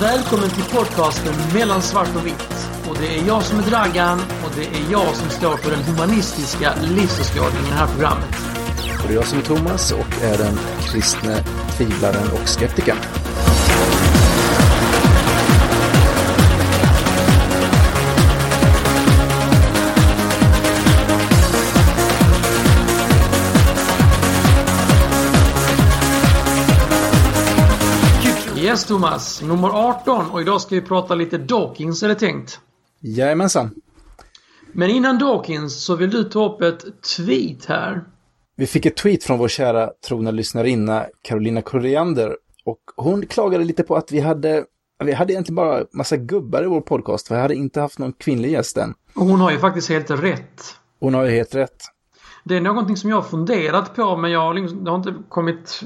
Välkommen till podcasten Mellan svart och vitt. Och det är jag som är Dragan och det är jag som står för den humanistiska livsåskådningen i det här programmet. Och det är jag som är Thomas och är den kristne tvivlaren och skeptikern. Yes Thomas, nummer 18 och idag ska vi prata lite Dawkins är det tänkt. Jajamensan. Men innan Dawkins så vill du ta upp ett tweet här. Vi fick ett tweet från vår kära trogna lyssnarinna Carolina Coriander och hon klagade lite på att vi hade vi hade egentligen bara massa gubbar i vår podcast, för jag hade inte haft någon kvinnlig gäst än. Och hon har ju faktiskt helt rätt. Hon har ju helt rätt. Det är någonting som jag har funderat på men jag har, liksom, har inte kommit...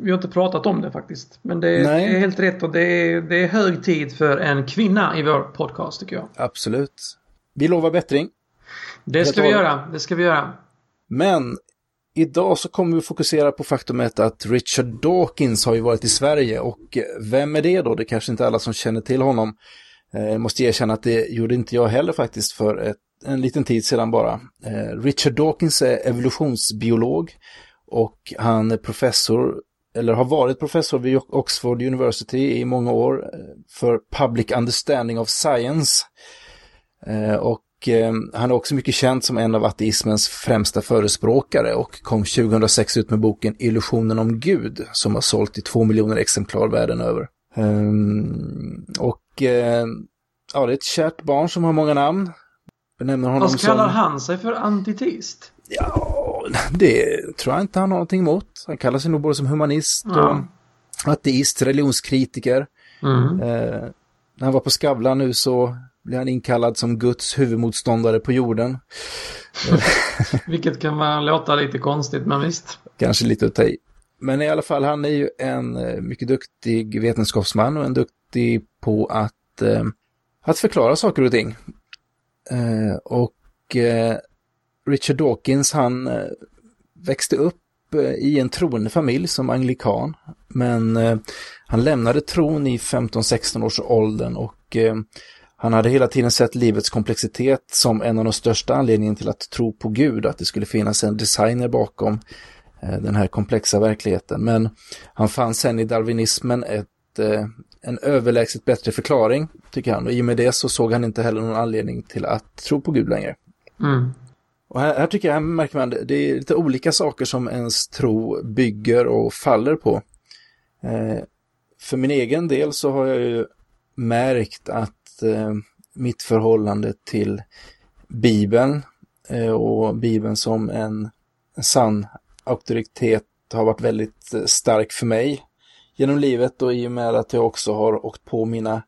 Vi har inte pratat om det faktiskt. Men det, det är helt rätt och det är, det är hög tid för en kvinna i vår podcast tycker jag. Absolut. Vi lovar bättring. Det ska vi göra. Det ska vi göra. Men idag så kommer vi fokusera på faktumet att Richard Dawkins har ju varit i Sverige och vem är det då? Det är kanske inte alla som känner till honom. Jag måste erkänna att det gjorde inte jag heller faktiskt för ett en liten tid sedan bara. Eh, Richard Dawkins är evolutionsbiolog och han är professor, eller har varit professor vid Oxford University i många år eh, för Public Understanding of Science. Eh, och han är också mycket känd som en av ateismens främsta förespråkare och kom 2006 ut med boken Illusionen om Gud som har sålt i två miljoner exemplar världen över. Ehm, och ja, det är ett kärt barn som har många namn. Benämner honom kallar som... han sig för antiteist? Ja, det tror jag inte han har någonting emot. Han kallar sig nog både som humanist ja. och ateist, religionskritiker. Mm. Eh, när han var på Skavlan nu så blev han inkallad som Guds huvudmotståndare på jorden. Vilket kan man låta lite konstigt, men visst. Kanske lite att ta i. Men i alla fall, han är ju en eh, mycket duktig vetenskapsman och en duktig på att, eh, att förklara saker och ting. Eh, och eh, Richard Dawkins han eh, växte upp eh, i en troende familj som anglikan. Men eh, han lämnade tron i 15-16 års åldern och han hade hela tiden sett livets komplexitet som en av de största anledningarna till att tro på Gud, att det skulle finnas en designer bakom den här komplexa verkligheten. Men han fann sen i darwinismen ett en överlägset bättre förklaring, tycker han. Och i och med det så såg han inte heller någon anledning till att tro på Gud längre. Mm. Och här, här, tycker jag, här märker man, det är lite olika saker som ens tro bygger och faller på. Eh, för min egen del så har jag ju märkt att eh, mitt förhållande till Bibeln eh, och Bibeln som en, en sann auktoritet har varit väldigt eh, stark för mig genom livet och i och med att jag också har åkt på mina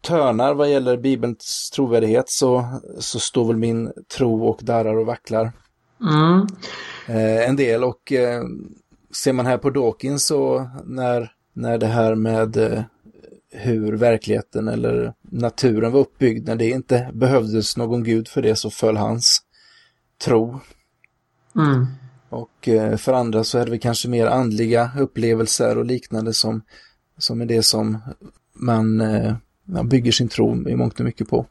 törnar vad gäller Bibelns trovärdighet så, så står väl min tro och darrar och vacklar mm. eh, en del och eh, ser man här på Dawkins så när, när det här med eh, hur verkligheten eller naturen var uppbyggd, när det inte behövdes någon gud för det så föll hans tro. Mm. Och eh, för andra så är det väl kanske mer andliga upplevelser och liknande som, som är det som man, eh, man bygger sin tro i mångt och mycket på.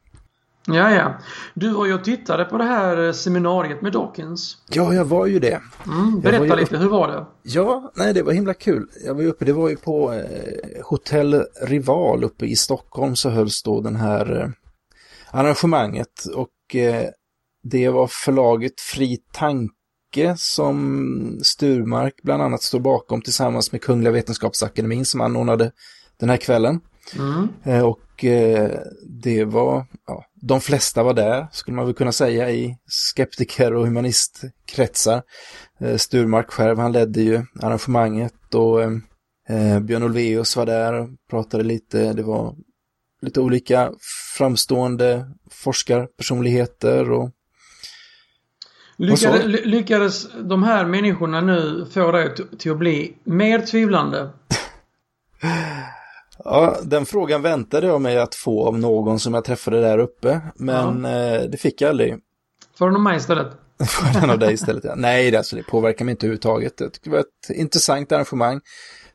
Ja, ja. Du var ju och tittade på det här eh, seminariet med Dawkins. Ja, jag var ju det. Mm, berätta lite, hur var det? Ja, nej det var himla kul. Jag var uppe, det var ju på eh, Hotell Rival uppe i Stockholm så hölls då den här eh, arrangemanget och eh, det var förlaget Fri Tanke Backe som Sturmark bland annat står bakom tillsammans med Kungliga Vetenskapsakademin som anordnade den här kvällen. Mm. Eh, och eh, det var, ja, de flesta var där skulle man väl kunna säga i skeptiker och humanistkretsar. Eh, Sturmark själv, han ledde ju arrangemanget och Björn Ulvaeus var där och pratade lite. Det var lite olika framstående forskarpersonligheter och Lyckades, lyckades de här människorna nu få dig till att bli mer tvivlande? Ja, den frågan väntade jag mig att få av någon som jag träffade där uppe, men ja. eh, det fick jag aldrig. Får den av mig istället? Får den av dig istället, ja. Nej, det, alltså, det påverkar mig inte överhuvudtaget. Det var ett intressant arrangemang.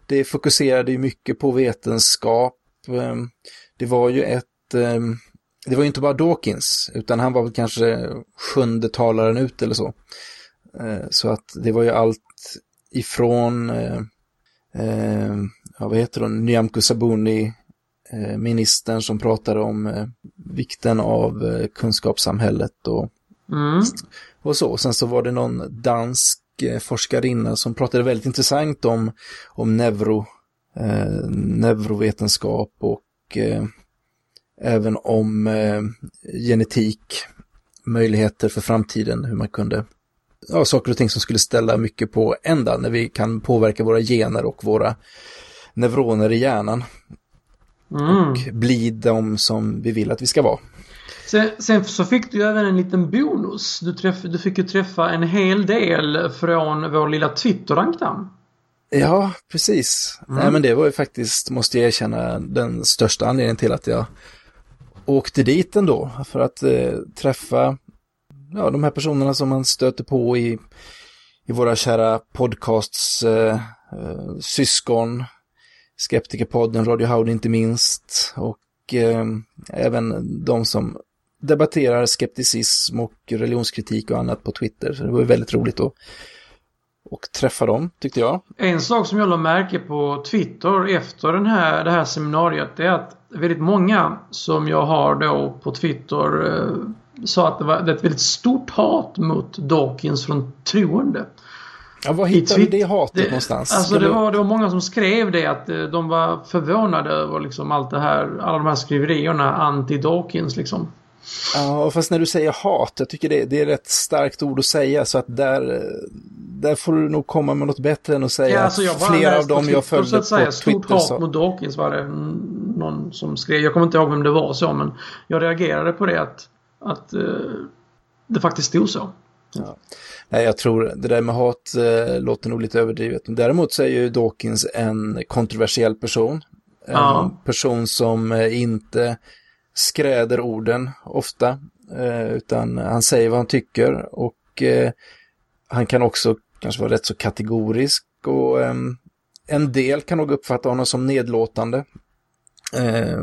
Det fokuserade ju mycket på vetenskap det var ju ett det var ju inte bara Dawkins, utan han var väl kanske sjunde talaren ut eller så. Så att det var ju allt ifrån, ja, vad heter hon, Nyamko Sabuni, ministern som pratade om vikten av kunskapssamhället och, mm. och så. Sen så var det någon dansk forskarinna som pratade väldigt intressant om, om neuro, eh, neurovetenskap och eh, även om eh, genetik, möjligheter för framtiden, hur man kunde, ja, saker och ting som skulle ställa mycket på ända när vi kan påverka våra gener och våra neuroner i hjärnan. Mm. Och bli de som vi vill att vi ska vara. Sen, sen, så fick du även en liten bonus. Du, träff, du fick ju träffa en hel del från vår lilla Twitter-ankdamm. Ja, precis. Mm. Nej, men det var ju faktiskt, måste jag erkänna, den största anledningen till att jag åkte dit ändå. För att eh, träffa ja, de här personerna som man stöter på i, i våra kära podcasts eh, eh, syskon, Skeptikerpodden, Radio Howdy inte minst, och eh, även de som debatterar skepticism och religionskritik och annat på Twitter. Så det var ju väldigt roligt att och träffa dem, tyckte jag. En sak som jag lade märke på Twitter efter den här, det här seminariet är att väldigt många som jag har då på Twitter eh, sa att det var ett väldigt stort hat mot Dawkins från troende. Ja, var hittade du det hatet det, någonstans? Alltså det var, det var många som skrev det att eh, de var förvånade över liksom allt det här, alla de här skriverierna anti-Dawkins liksom. Ja, fast när du säger hat, jag tycker det, det är ett starkt ord att säga så att där, där får du nog komma med något bättre än att säga ja, alltså att flera av dem jag följde på säga, Twitter Stort hat så... mot Dawkins var det någon som skrev, jag kommer inte ihåg vem det var så men jag reagerade på det att, att uh, det faktiskt stod så. Ja. Nej, jag tror det där med hat eh, låter nog lite överdrivet. Däremot så är ju Dawkins en kontroversiell person. En ja. person som eh, inte skräder orden ofta, eh, utan han säger vad han tycker och eh, han kan också kanske vara rätt så kategorisk och eh, en del kan nog uppfatta honom som nedlåtande. Eh,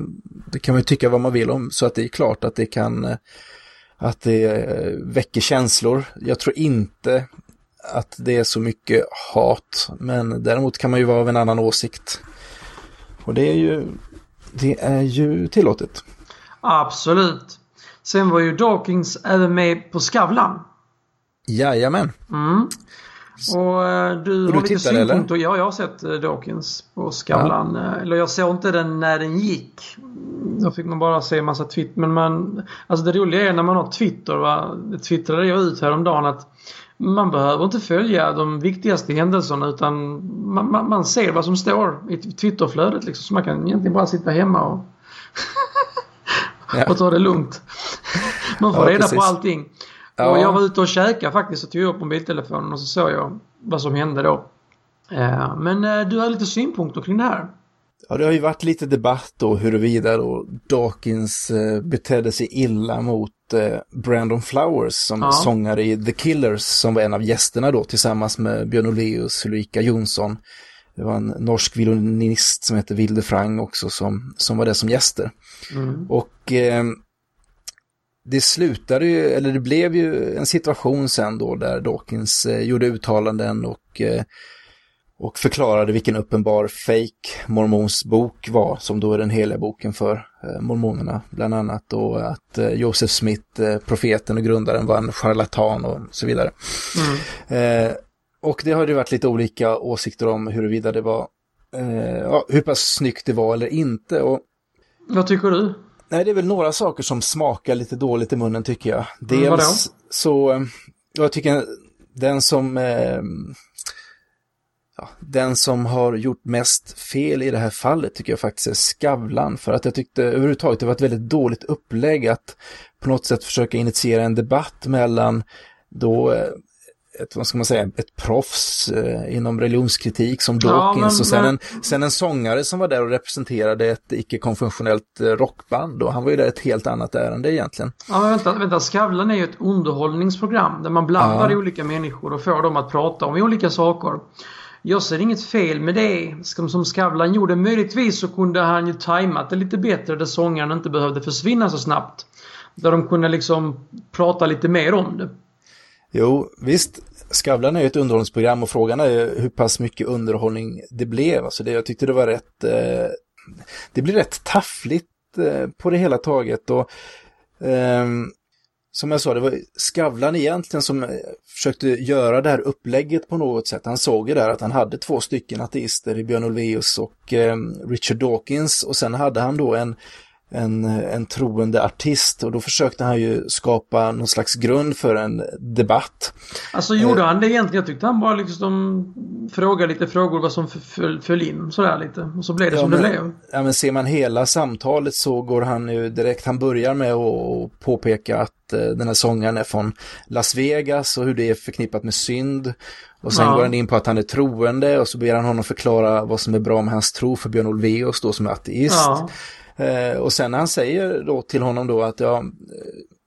det kan man ju tycka vad man vill om, så att det är klart att det kan eh, att det eh, väcker känslor. Jag tror inte att det är så mycket hat, men däremot kan man ju vara av en annan åsikt. Och det är ju, det är ju tillåtet. Absolut. Sen var ju Dawkins även med på Skavlan. Jajamän. Mm. Och äh, du, har du lite synpunkter? Ja, jag har sett äh, Dawkins på Skavlan. Ja. Eller jag såg inte den när den gick. Då fick man bara se en massa Twitter. Men man, alltså det roliga är när man har Twitter, va? det twittrade jag ut häromdagen att man behöver inte följa de viktigaste händelserna utan man, man, man ser vad som står i Twitterflödet liksom. Så man kan egentligen bara sitta hemma och ja. och ta det lugnt. Man får ja, reda precis. på allting. Ja. Och jag var ute och käkade faktiskt och tog upp mobiltelefonen och så såg jag vad som hände då. Eh, men eh, du har lite synpunkter kring det här? Ja, det har ju varit lite debatt då huruvida då Dawkins eh, betedde sig illa mot Brandon Flowers som ja. sångare i The Killers som var en av gästerna då tillsammans med Björn Ulvaeus, Ulrika Jonsson. Det var en norsk violinist som heter Vilde Frang också som, som var det som gäster. Mm. Och eh, det slutade ju, eller det blev ju en situation sen då där Dawkins eh, gjorde uttalanden och, eh, och förklarade vilken uppenbar fake mormons bok var, som då är den heliga boken för eh, mormonerna bland annat. Och att eh, Joseph Smith, eh, profeten och grundaren, var en charlatan och så vidare. Mm. Eh, och det har ju varit lite olika åsikter om huruvida det var, ja, hur pass snyggt det var eller inte. Och vad tycker du? Nej, det är väl några saker som smakar lite dåligt i munnen tycker jag. Mm, Dels mm, så, eh, jag tycker den som eh, ja, den som har gjort mest fel i det här fallet tycker jag faktiskt är Skavlan. För att jag tyckte överhuvudtaget det var ett väldigt dåligt upplägg att på något sätt försöka initiera en debatt mellan då eh, ett, vad ska man säga, ett proffs eh, inom religionskritik som Dawkins ja, och sen, men... en, sen en sångare som var där och representerade ett icke-konventionellt eh, rockband och han var ju där ett helt annat ärende egentligen. Ja, vänta, vänta, Skavlan är ju ett underhållningsprogram där man blandar ja. olika människor och får dem att prata om olika saker. jag ser inget fel med det som Skavlan gjorde. Möjligtvis så kunde han ju tajmat det lite bättre där sångaren inte behövde försvinna så snabbt. Där de kunde liksom prata lite mer om det. Jo, visst. Skavlan är ju ett underhållningsprogram och frågan är hur pass mycket underhållning det blev. Alltså det, jag tyckte det var rätt... Eh, det blir rätt taffligt eh, på det hela taget. Och, eh, som jag sa, det var Skavlan egentligen som eh, försökte göra det här upplägget på något sätt. Han såg ju där att han hade två stycken ateister i Björn Ulvaeus och eh, Richard Dawkins och sen hade han då en en, en troende artist och då försökte han ju skapa någon slags grund för en debatt. Alltså gjorde han det egentligen? Jag tyckte han bara liksom frågade lite frågor vad som föll, föll in sådär lite och så blev det ja, som men, det blev. Ja men ser man hela samtalet så går han ju direkt, han börjar med att påpeka att eh, den här sångaren är från Las Vegas och hur det är förknippat med synd. Och sen ja. går han in på att han är troende och så ber han honom förklara vad som är bra med hans tro för Björn Ulvaeus då som är ateist. Ja. Eh, och sen när han säger då till honom då att ja,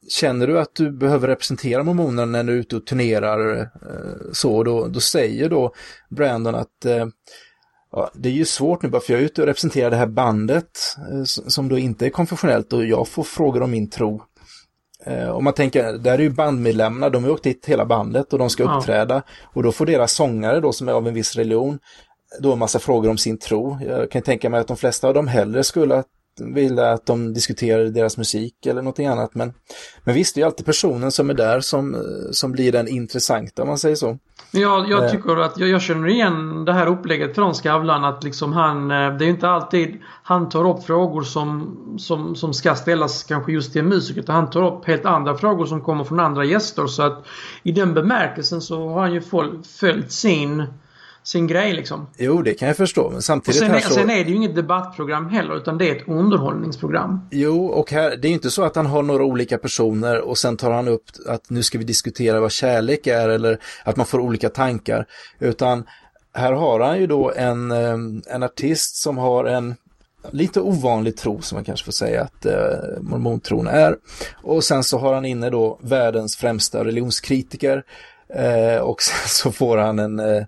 känner du att du behöver representera mormonerna när du är ute och turnerar eh, så, då, då säger då Brandon att eh, ja, det är ju svårt nu bara för jag är ute och representerar det här bandet eh, som då inte är konfessionellt och jag får frågor om min tro. Eh, om man tänker, där är ju bandmedlemmarna, de har åkt dit hela bandet och de ska uppträda ja. och då får deras sångare då som är av en viss religion då en massa frågor om sin tro. Jag kan tänka mig att de flesta av dem hellre skulle att ville att de diskuterade deras musik eller någonting annat. Men, men visst, det är alltid personen som är där som, som blir den intressanta om man säger så. Ja, jag eh. tycker att jag, jag känner igen det här upplägget från Skavlan att liksom han, eh, det är inte alltid han tar upp frågor som, som, som ska ställas kanske just till en musiker utan han tar upp helt andra frågor som kommer från andra gäster så att i den bemärkelsen så har han ju följt sin sin grej liksom. Jo, det kan jag förstå. Men samtidigt och sen, här så... sen är det ju inget debattprogram heller utan det är ett underhållningsprogram. Jo, och här, det är ju inte så att han har några olika personer och sen tar han upp att nu ska vi diskutera vad kärlek är eller att man får olika tankar. Utan här har han ju då en, en artist som har en lite ovanlig tro som man kanske får säga att eh, mormontron är. Och sen så har han inne då världens främsta religionskritiker eh, och sen så får han en eh,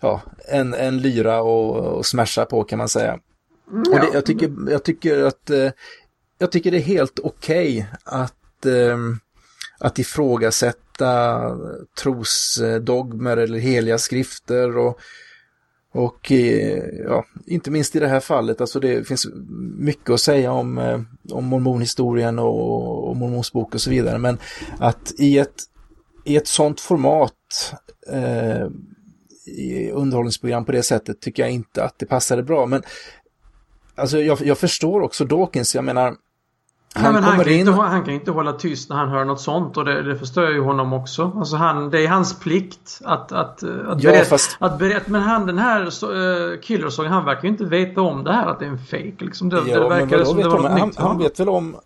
ja, en, en lyra och, och smasha på kan man säga. Ja. Och det, jag, tycker, jag tycker att eh, jag tycker det är helt okej okay att, eh, att ifrågasätta trosdogmer eller heliga skrifter och, och eh, ja, inte minst i det här fallet, alltså det finns mycket att säga om, eh, om mormonhistorien och, och mormonsbok och så vidare, men att i ett, i ett sånt format eh, underhållningsprogram på det sättet tycker jag inte att det passade bra. Men alltså jag, jag förstår också Dawkins, jag menar han, Nej, han, kan in... inte, han kan inte hålla tyst när han hör något sånt och det, det förstör ju honom också. Alltså han, det är hans plikt att, att, att, ja, berätta, fast... att berätta. Men han den här så, uh, Killersång, han verkar ju inte veta om det här att det är en fake. Liksom. Det, ja, det verkar som det var något han, nytt. Han vet väl om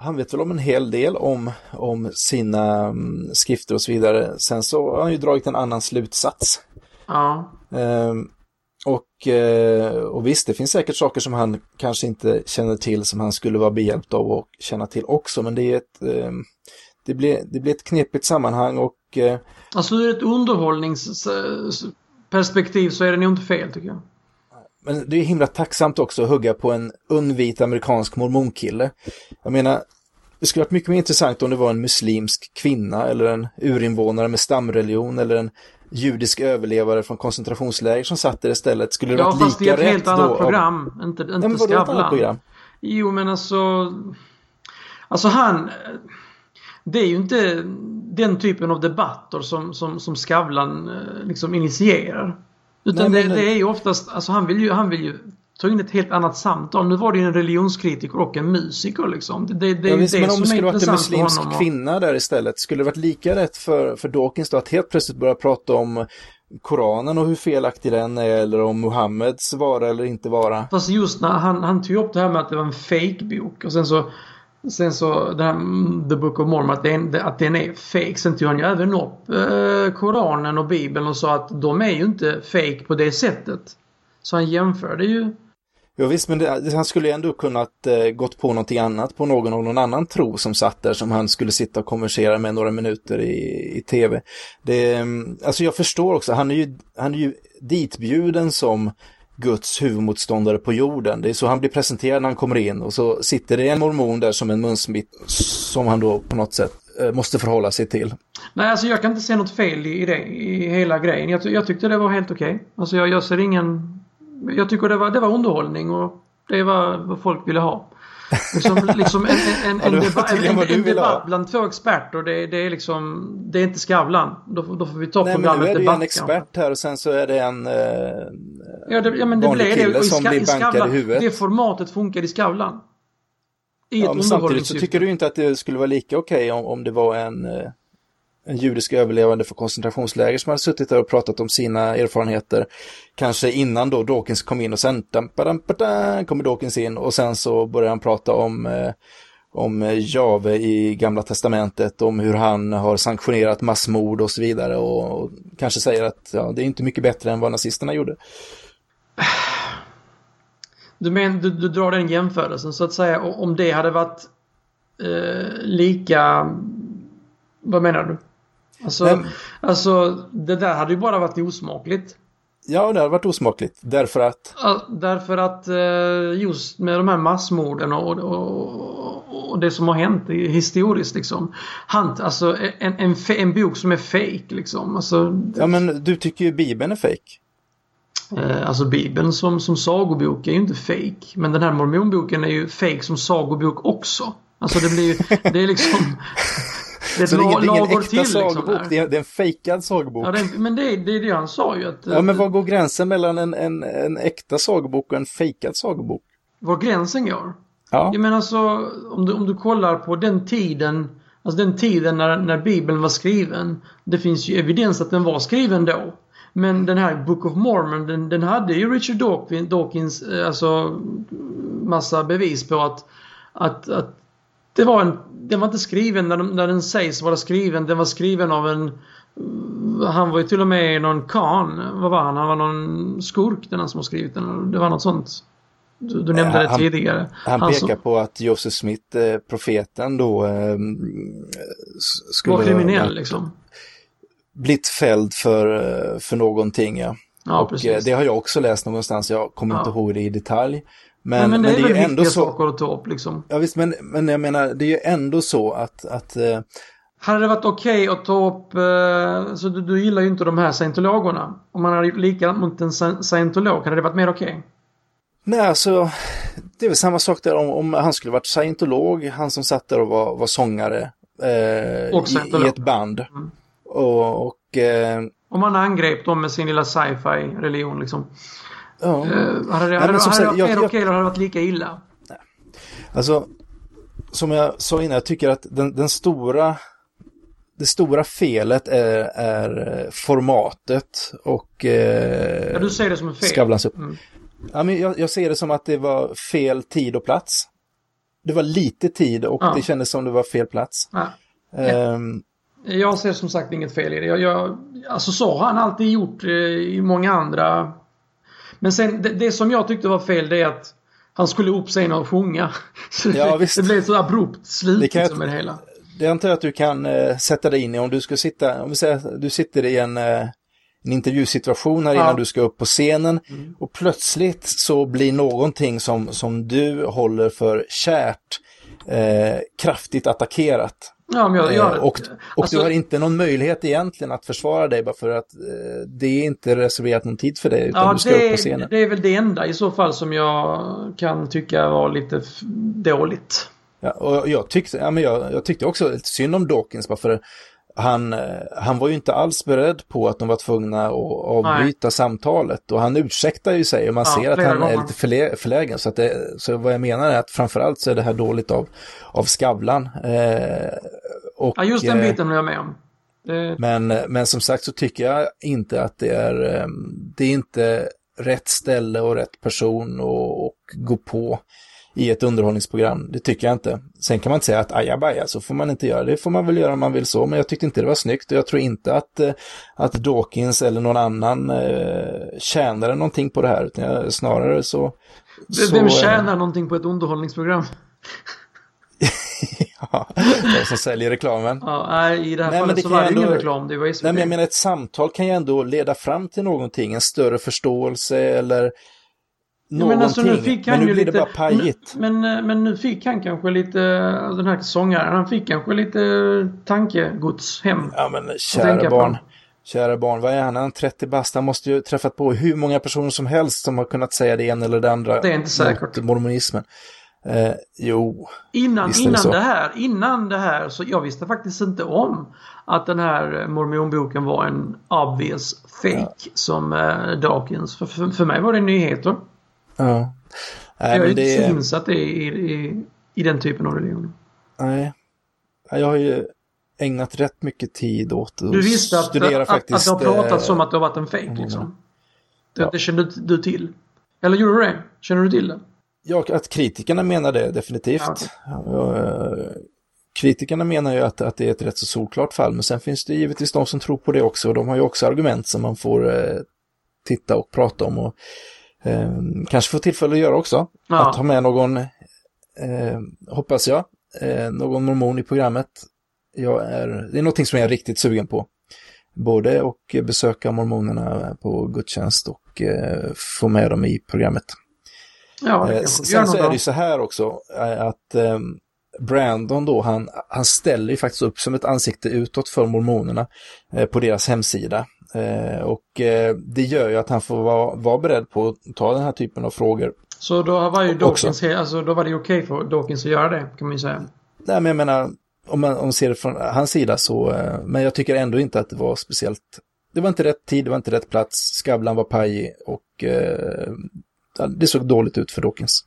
han vet väl om en hel del om, om sina um, skrifter och så vidare. Sen så har han ju dragit en annan slutsats. Ja. Um, och, uh, och visst, det finns säkert saker som han kanske inte känner till som han skulle vara behjälpt av att känna till också. Men det är ett, um, det blir, det blir ett knepigt sammanhang och... Uh, alltså ur ett underhållningsperspektiv så är det nog inte fel tycker jag. Men det är himla tacksamt också att hugga på en ung vit amerikansk mormonkille. Jag menar, det skulle varit mycket mer intressant om det var en muslimsk kvinna eller en urinvånare med stamreligion eller en judisk överlevare från koncentrationsläger som satt där istället. Skulle det ja, varit lika rätt då? Ja, fast det är ett helt annat program. Av... Inte, inte ja, Skavlan. program? Jo, men alltså... Alltså han... Det är ju inte den typen av debatter som, som, som Skavlan eh, liksom initierar. Utan Nej, men... det, det, är ju oftast, alltså han vill ju, han vill ju ta in ett helt annat samtal. Nu var det ju en religionskritiker och en musiker liksom. Det, det, det ja, visst, det men om det skulle varit en muslimsk och... kvinna där istället, skulle det varit lika rätt för, för Dawkins då att helt plötsligt börja prata om Koranen och hur felaktig den är eller om Muhammeds vara eller inte vara. Fast just när han, han tog upp det här med att det var en fake-bok och sen så Sen så den här mm, The Book of Mormon att den, att den är fake. Sen tog han ju även upp eh, Koranen och Bibeln och sa att de är ju inte fake på det sättet. Så han jämförde ju Ja, visst, men det, han skulle ju ändå kunnat eh, gått på någonting annat på någon av någon annan tro som satt där som han skulle sitta och konversera med några minuter i, i tv. Det, mm, alltså jag förstår också, han är ju, han är ju ditbjuden som Guds huvudmotståndare på jorden. Det är så han blir presenterad när han kommer in och så sitter det en mormon där som en munsmitt som han då på något sätt eh, måste förhålla sig till. Nej, alltså jag kan inte se något fel i det, i hela grejen. Jag, jag tyckte det var helt okej. Okay. Alltså jag, jag ser ingen... Jag tycker det var, det var underhållning och det var vad folk ville ha. Liksom, liksom en, en, en, ja, deba en, en debatt bland två experter, det, det, är liksom, det är inte Skavlan. Då, då får vi ta Nej, programmet debatt. Nej, men nu är det ju en expert här och sen så är det en eh, ja, det, ja, men det vanlig kille det. som blir bankad i huvudet. Det formatet funkar i Skavlan. I ja, men samtidigt så tycker du inte att det skulle vara lika okej okay om, om det var en eh, en judisk överlevande för koncentrationsläger som hade suttit där och pratat om sina erfarenheter. Kanske innan då Dawkins kom in och sen kommer Dawkins in och sen så börjar han prata om eh, om eh, Jave i Gamla Testamentet, om hur han har sanktionerat massmord och så vidare och, och kanske säger att ja, det är inte mycket bättre än vad nazisterna gjorde. Du, men, du, du drar den jämförelsen så att säga om det hade varit eh, lika... Vad menar du? Alltså, Men, alltså, det där hade ju bara varit osmakligt. Ja, det hade varit osmakligt. Därför att? Därför att eh, just med de här massmorden och, och, och det som har hänt historiskt liksom. Han, alltså en, en, en bok som är fake liksom. Alltså, ja, men du tycker ju Bibeln är fake. Eh, alltså Bibeln som, som sagobok är ju inte fake. Men den här mormonboken är ju fake som sagobok också. Alltså det blir ju, det är liksom det är så det är ingen, äkta till, sagobok, liksom, det, är, det är en fejkad sagobok. Ja, det, men det, det är det han sa ju. Att, ja, men var går gränsen mellan en, en, en äkta sagobok och en fejkad sagobok? Var gränsen går? Ja. Jag menar alltså, om du, om du kollar på den tiden, alltså den tiden när, när Bibeln var skriven. Det finns ju evidens att den var skriven då. Men den här Book of Mormon, den, den hade ju Richard Dawkins, eh, alltså massa bevis på att, att, att det var en, den var inte skriven när, de, när den sägs vara skriven. Den var skriven av en han var ju till och med någon kan. Vad var han? Han var någon skurk den som har skrivit den. Det var något sånt. Du, du nämnde det tidigare. Han, han pekar som, på att Joseph Smith, eh, profeten då, eh, skulle... Var kriminell liksom. Blivit fälld för, eh, för någonting ja. Ja, och precis. Eh, det har jag också läst någonstans, jag kommer ja. inte ihåg det i detalj. Men, men, det, men det är, är ju ändå så... saker att ta upp liksom. Ja visst, men, men jag menar, det är ju ändå så att... att uh... Hade det varit okej okay att ta upp, uh, så du, du, gillar ju inte de här scientologerna. Om man hade gjort likadant mot en scientolog, hade det varit mer okej? Okay? Nej, alltså det är väl samma sak där om, om han skulle varit scientolog, han som satt där och var, var sångare eh, i, i, ett band. Mm. Och, och eh, om man angrep dem med sin lilla sci-fi religion liksom. Ja. Uh, hade det, hade, Nej, hade, hade det varit okej eller hade varit lika illa? Nej. Alltså, som jag sa innan, jag tycker att den, den stora det stora felet är, är formatet och... Eh, ja, du ser det som en fel? Skavlans upp. Mm. Ja, men jag, jag, ser det som att det var fel tid och plats. Det var lite tid och ja. det kändes som det var fel plats. Ja. Um, jag ser som sagt inget fel i det. Jag, jag, alltså så har han alltid gjort eh, i många andra men sen det, det, som jag tyckte var fel det är att han skulle upp scenen och sjunga. Så ja, det, det blev så abrupt slut det kan liksom med det hela. Det antar jag att du kan uh, sätta dig in i om du ska sitta, om vi säger att du sitter i en, uh, en intervjusituation här ja. innan du ska upp på scenen mm. och plötsligt så blir någonting som, som du håller för kärt uh, kraftigt attackerat. Ja, men jag, jag, eh, och och alltså, du har inte någon möjlighet egentligen att försvara dig bara för att eh, det är inte reserverat någon tid för dig utan ja, du ska det, upp på scenen. Det är väl det enda i så fall som jag kan tycka var lite dåligt. Ja, och jag tyckte, ja, men jag, jag tyckte också synd om Dawkins bara för han, eh, han var ju inte alls beredd på att de var tvungna att avbryta Nej. samtalet och han ursäktar ju sig och man ja, ser att han gånger. är lite förlä förlägen. Så, att det, så vad jag menar är att framförallt så är det här dåligt av, av Skavlan. Eh, och, ja, just den eh, biten håller jag med om. Det... Men, men som sagt så tycker jag inte att det är, eh, det är inte rätt ställe och rätt person att gå på i ett underhållningsprogram. Det tycker jag inte. Sen kan man inte säga att ajabaja, så får man inte göra. Det får man väl göra om man vill så, men jag tyckte inte det var snyggt och jag tror inte att, eh, att Dawkins eller någon annan eh, tjänade någonting på det här, utan snarare så Vem så, tjänar någonting på ett underhållningsprogram? ja, de som säljer reklamen. Ja, i det här nej, fallet det så var det ingen reklam, det var SVT. Nej, men jag menar ett samtal kan ju ändå leda fram till någonting, en större förståelse eller någonting. Men, alltså, nu fick han men nu blir lite, det bara pajigt. Men, men, men, nu fick han kanske lite, den här sångaren, han fick kanske lite tankegods hem. Ja men kära barn. På. Kära barn, vad är han? Han 30 bast. Han måste ju träffat på hur många personer som helst som har kunnat säga det ena eller det andra. Det är inte säkert. Mormonismen. Eh, jo, innan, innan, det, det här, innan det här så jag visste faktiskt inte om att den här mormonboken var en obvious fake ja. som eh, Dawkins. För, för, för, mig var det nyheter. Ja. Nej, jag är inte så insatt i, i, i, den typen av religion. Nej. Jag har ju ägnat rätt mycket tid åt att Du visste att, studera att, faktiskt, att det har pratats om att det har varit en fake liksom? Det, ja. det kände du till? Eller gjorde du det? Känner du till det? Ja, att kritikerna menar det definitivt. Ja, okay. Kritikerna menar ju att, att det är ett rätt så solklart fall, men sen finns det givetvis de som tror på det också och de har ju också argument som man får eh, titta och prata om och eh, kanske få tillfälle att göra också. Ja. Att ha med någon, eh, hoppas jag, eh, någon mormon i programmet. Jag är, det är någonting som jag är riktigt sugen på. Både och besöka mormonerna på gudstjänst och eh, få med dem i programmet. Ja, eh, sen så är det ju så här också eh, att eh, Brandon då, han, han ställer ju faktiskt upp som ett ansikte utåt för mormonerna eh, på deras hemsida. Eh, och eh, det gör ju att han får vara, vara beredd på att ta den här typen av frågor. Så då var ju Dawkins, alltså då var det okej okay för Dawkins att göra det, kan man ju säga. Nej, men jag menar, om man, om man ser det från hans sida så, men jag tycker ändå inte att det var speciellt det var inte rätt tid, det var inte rätt plats, Skavlan var pajig och eh, det såg dåligt ut för Dawkins.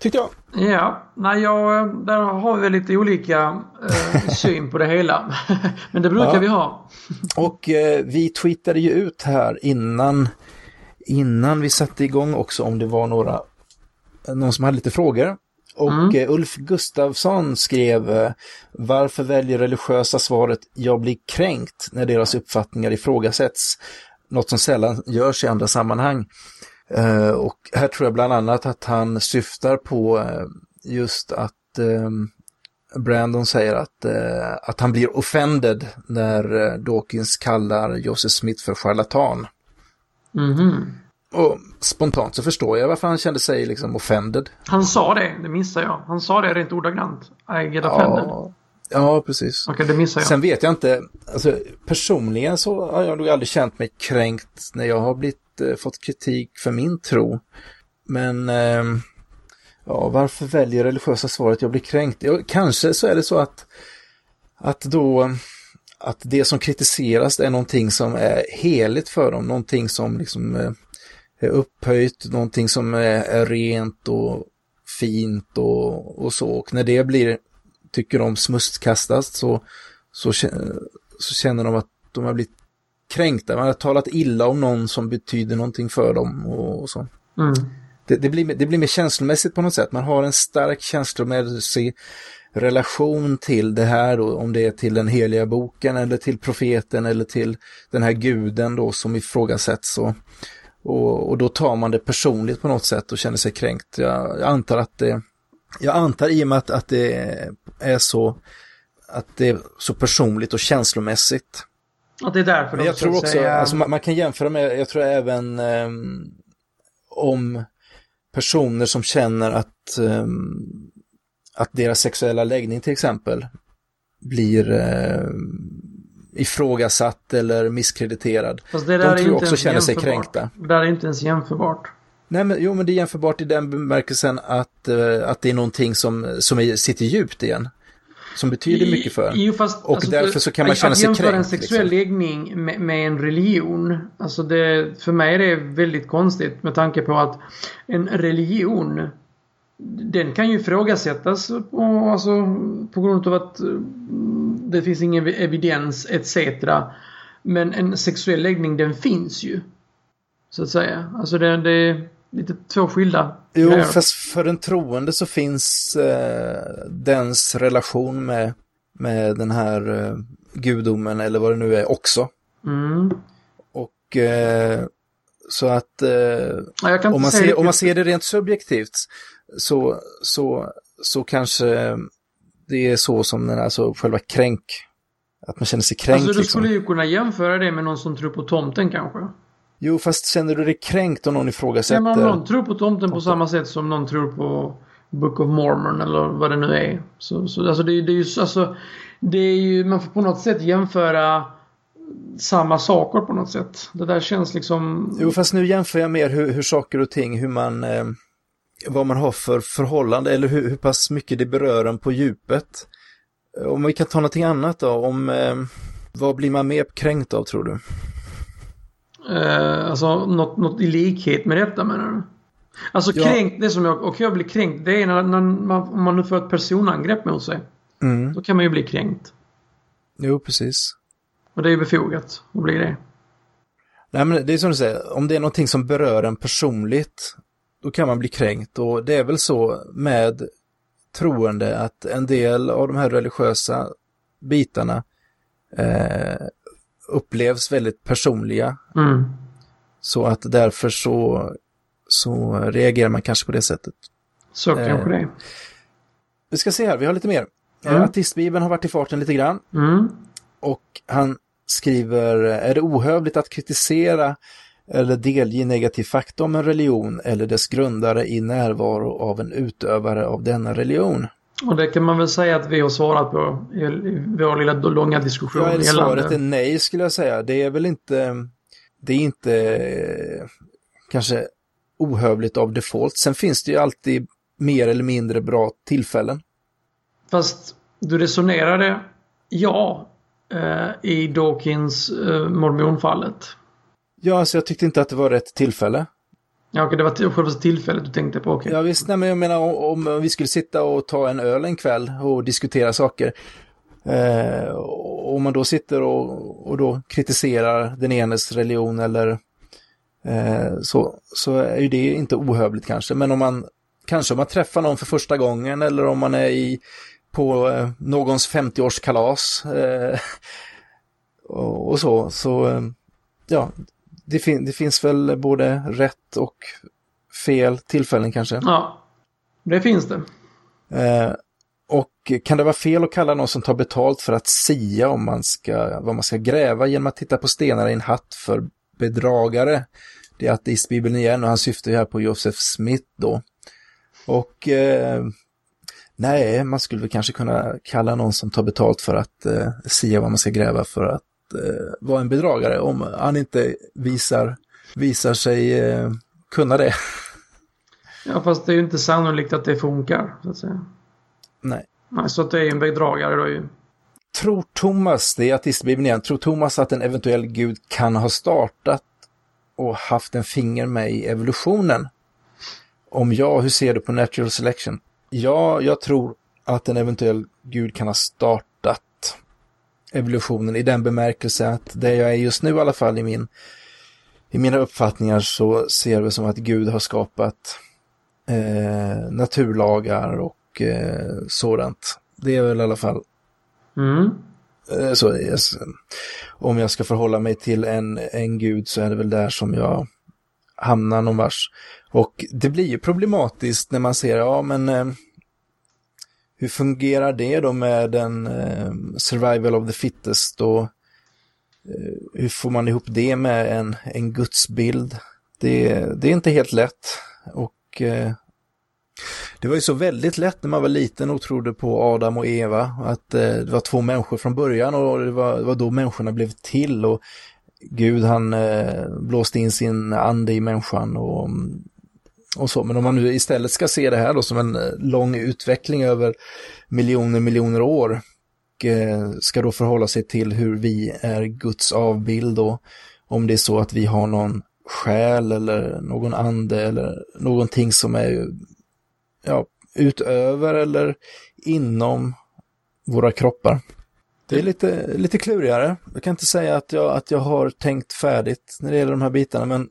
Tyckte jag. Ja, nej, jag, där har vi lite olika eh, syn på det hela. Men det brukar ja. vi ha. och eh, vi tweetade ju ut här innan, innan vi satte igång också om det var några, någon som hade lite frågor. Och mm. eh, Ulf Gustafsson skrev eh, Varför väljer religiösa svaret Jag blir kränkt när deras uppfattningar ifrågasätts? Något som sällan görs i andra sammanhang. Eh, och här tror jag bland annat att han syftar på eh, just att eh, Brandon säger att, att han blir offended när Dawkins kallar Joseph Smith för charlatan. Mm -hmm. Och spontant så förstår jag varför han kände sig liksom offended. Han sa det, det missar jag. Han sa det rent ordagrant. I get offended. Ja, ja precis. Okej, okay, det missar jag. Sen vet jag inte, alltså personligen så har jag nog aldrig känt mig kränkt när jag har blivit eh, fått kritik för min tro. Men eh, ja, varför väljer religiösa svaret jag blir kränkt? Ja, kanske så är det så att, att då att det som kritiseras är någonting som är heligt för dem, någonting som liksom eh, är upphöjt, någonting som är, är rent och fint och, och så. Och när det blir, tycker de, smutskastas så, så, så känner de att de har blivit kränkta, man har talat illa om någon som betyder någonting för dem och, och så. Mm. Det, det, blir, det blir mer känslomässigt på något sätt. Man har en stark känslomässig relation till det här då, om det är till den heliga boken eller till profeten eller till den här guden då som ifrågasätts. Och, och, och då tar man det personligt på något sätt och känner sig kränkt. Jag, jag antar att det, jag antar i och med att, att det är så, att det är så personligt och känslomässigt att det är därför Men jag tror också, säga... alltså, man, man, kan jämföra med, jag tror även um, om personer som känner att, um, att deras sexuella läggning till exempel blir uh, ifrågasatt eller misskrediterad. Fast det där De tror jag också känner sig kränkta. Det där är inte ens jämförbart. Nej, men, jo, men det är jämförbart i den bemärkelsen att, uh, att det är någonting som, som är, sitter djupt igen som betyder mycket för jo, fast, Och alltså, därför så kan man känna sig kränkt. Att jämföra en sexuell liksom. läggning med, med, en religion. Alltså det, för mig är det väldigt konstigt med tanke på att en religion den kan ju ifrågasättas på, alltså, på grund av att mm, det finns ingen evidens etc. Men en sexuell läggning den finns ju. Så att säga. Alltså det, det lite två skilda Jo, grejer. fast för en troende så finns eh, dens relation med, med den här eh, gudomen eller vad det nu är också. Mm. Och eh, Så att eh, om, man ser, om man ser det rent subjektivt så, så, så kanske det är så som den, alltså själva kränk, att man känner sig kränkt. Alltså du liksom. skulle ju kunna jämföra det med någon som tror på tomten kanske. Jo, fast känner du dig kränkt om någon ifrågasätter? Ja, men om någon tror på tomten, på samma sätt som någon tror på Book of Mormon eller vad det nu är. Så, så alltså det, det är ju, alltså, det är ju, man får på något sätt jämföra samma saker på något sätt. Det där känns liksom... Jo, fast nu jämför jag mer hur, hur saker och ting, hur man, eh, vad man har för förhållande eller hur, hur pass mycket det berör en på djupet. Om vi kan ta någonting annat då, om eh, vad blir man mer kränkt av tror du? Eh, alltså något, något i likhet med detta menar du? Alltså ja. kränkt, det som jag, och jag blir kränkt, det är när, när man, om man nu får ett personangrepp mot sig. Mm. Då kan man ju bli kränkt. Jo, precis. Och det är ju befogat att bli det. Nej, men det är som du säger, om det är någonting som berör en personligt, då kan man bli kränkt. Och det är väl så med troende att en del av de här religiösa bitarna eh, upplevs väldigt personliga. Mm. Så att därför så, så reagerar man kanske på det sättet. Så kanske eh, det. Vi ska se här, vi har lite mer. Mm. Artistbibeln har varit i farten lite grann. Mm. Och han skriver, är det ohövligt att kritisera eller delge negativ fakta om en religion eller dess grundare i närvaro av en utövare av denna religion? Och det kan man väl säga att vi har svarat på i vår lilla långa diskussion. Ja, svaret är nej skulle jag säga. Det är väl inte, det är inte kanske ohövligt av default. Sen finns det ju alltid mer eller mindre bra tillfällen. Fast du resonerade ja eh, i Dawkins eh, mormonfallet. Ja, alltså jag tyckte inte att det var rätt tillfälle. Ja, okej, det var själva tillfället du tänkte på. Okay. Ja, visst. Nej, men jag menar om, om, vi skulle sitta och ta en öl en kväll och diskutera saker. Eh, och om man då sitter och, och då kritiserar den enes religion eller eh, så, så är ju det inte ohövligt kanske. Men om man kanske om man träffar någon för första gången eller om man är i på eh, någons 50-årskalas eh, och, och, så, så eh, ja, det, fin det finns väl både rätt och fel tillfällen kanske. Ja, det finns det. Eh, och kan det vara fel att kalla någon som tar betalt för att sia om man ska, vad man ska gräva genom att titta på stenar i en hatt för bedragare? Det är ateistbibeln igen och han syftar ju här på Joseph Smith då. Och eh, nej, man skulle väl kanske kunna kalla någon som tar betalt för att eh, sia vad man ska gräva för att eh, vara en bedragare om han inte visar, visar sig eh, kunna det. Ja, fast det är ju inte sannolikt att det funkar, så att säga. Nej. Nej, så att det är en bedragare då ju. Tror Thomas, det är artistbibeln igen, tror Thomas att en eventuell gud kan ha startat och haft en finger med i evolutionen? Om ja, hur ser du på natural selection? Ja, jag tror att en eventuell gud kan ha startat evolutionen i den bemärkelse att det jag är just nu i alla fall i min i mina uppfattningar så ser vi som att Gud har skapat eh, naturlagar och eh, sådant. Det är väl i alla fall mm. eh, så. Yes. Om jag ska förhålla mig till en, en gud så är det väl där som jag hamnar någon vars. Och det blir ju problematiskt när man ser, ja men eh, hur fungerar det då med en eh, survival of the fittest och eh, hur får man ihop det med en, en gudsbild? Det, det är inte helt lätt och eh, det var ju så väldigt lätt när man var liten och trodde på Adam och Eva, att eh, det var två människor från början och det var, det var då människorna blev till och Gud han eh, blåste in sin ande i människan och mm, och så. Men om man nu istället ska se det här då som en eh, lång utveckling över miljoner, miljoner år och eh, ska då förhålla sig till hur vi är Guds avbild och om det är så att vi har någon själ eller någon ande eller någonting som är ja, utöver eller inom våra kroppar. Det är lite, lite klurigare. Jag kan inte säga att jag, att jag har tänkt färdigt när det gäller de här bitarna, men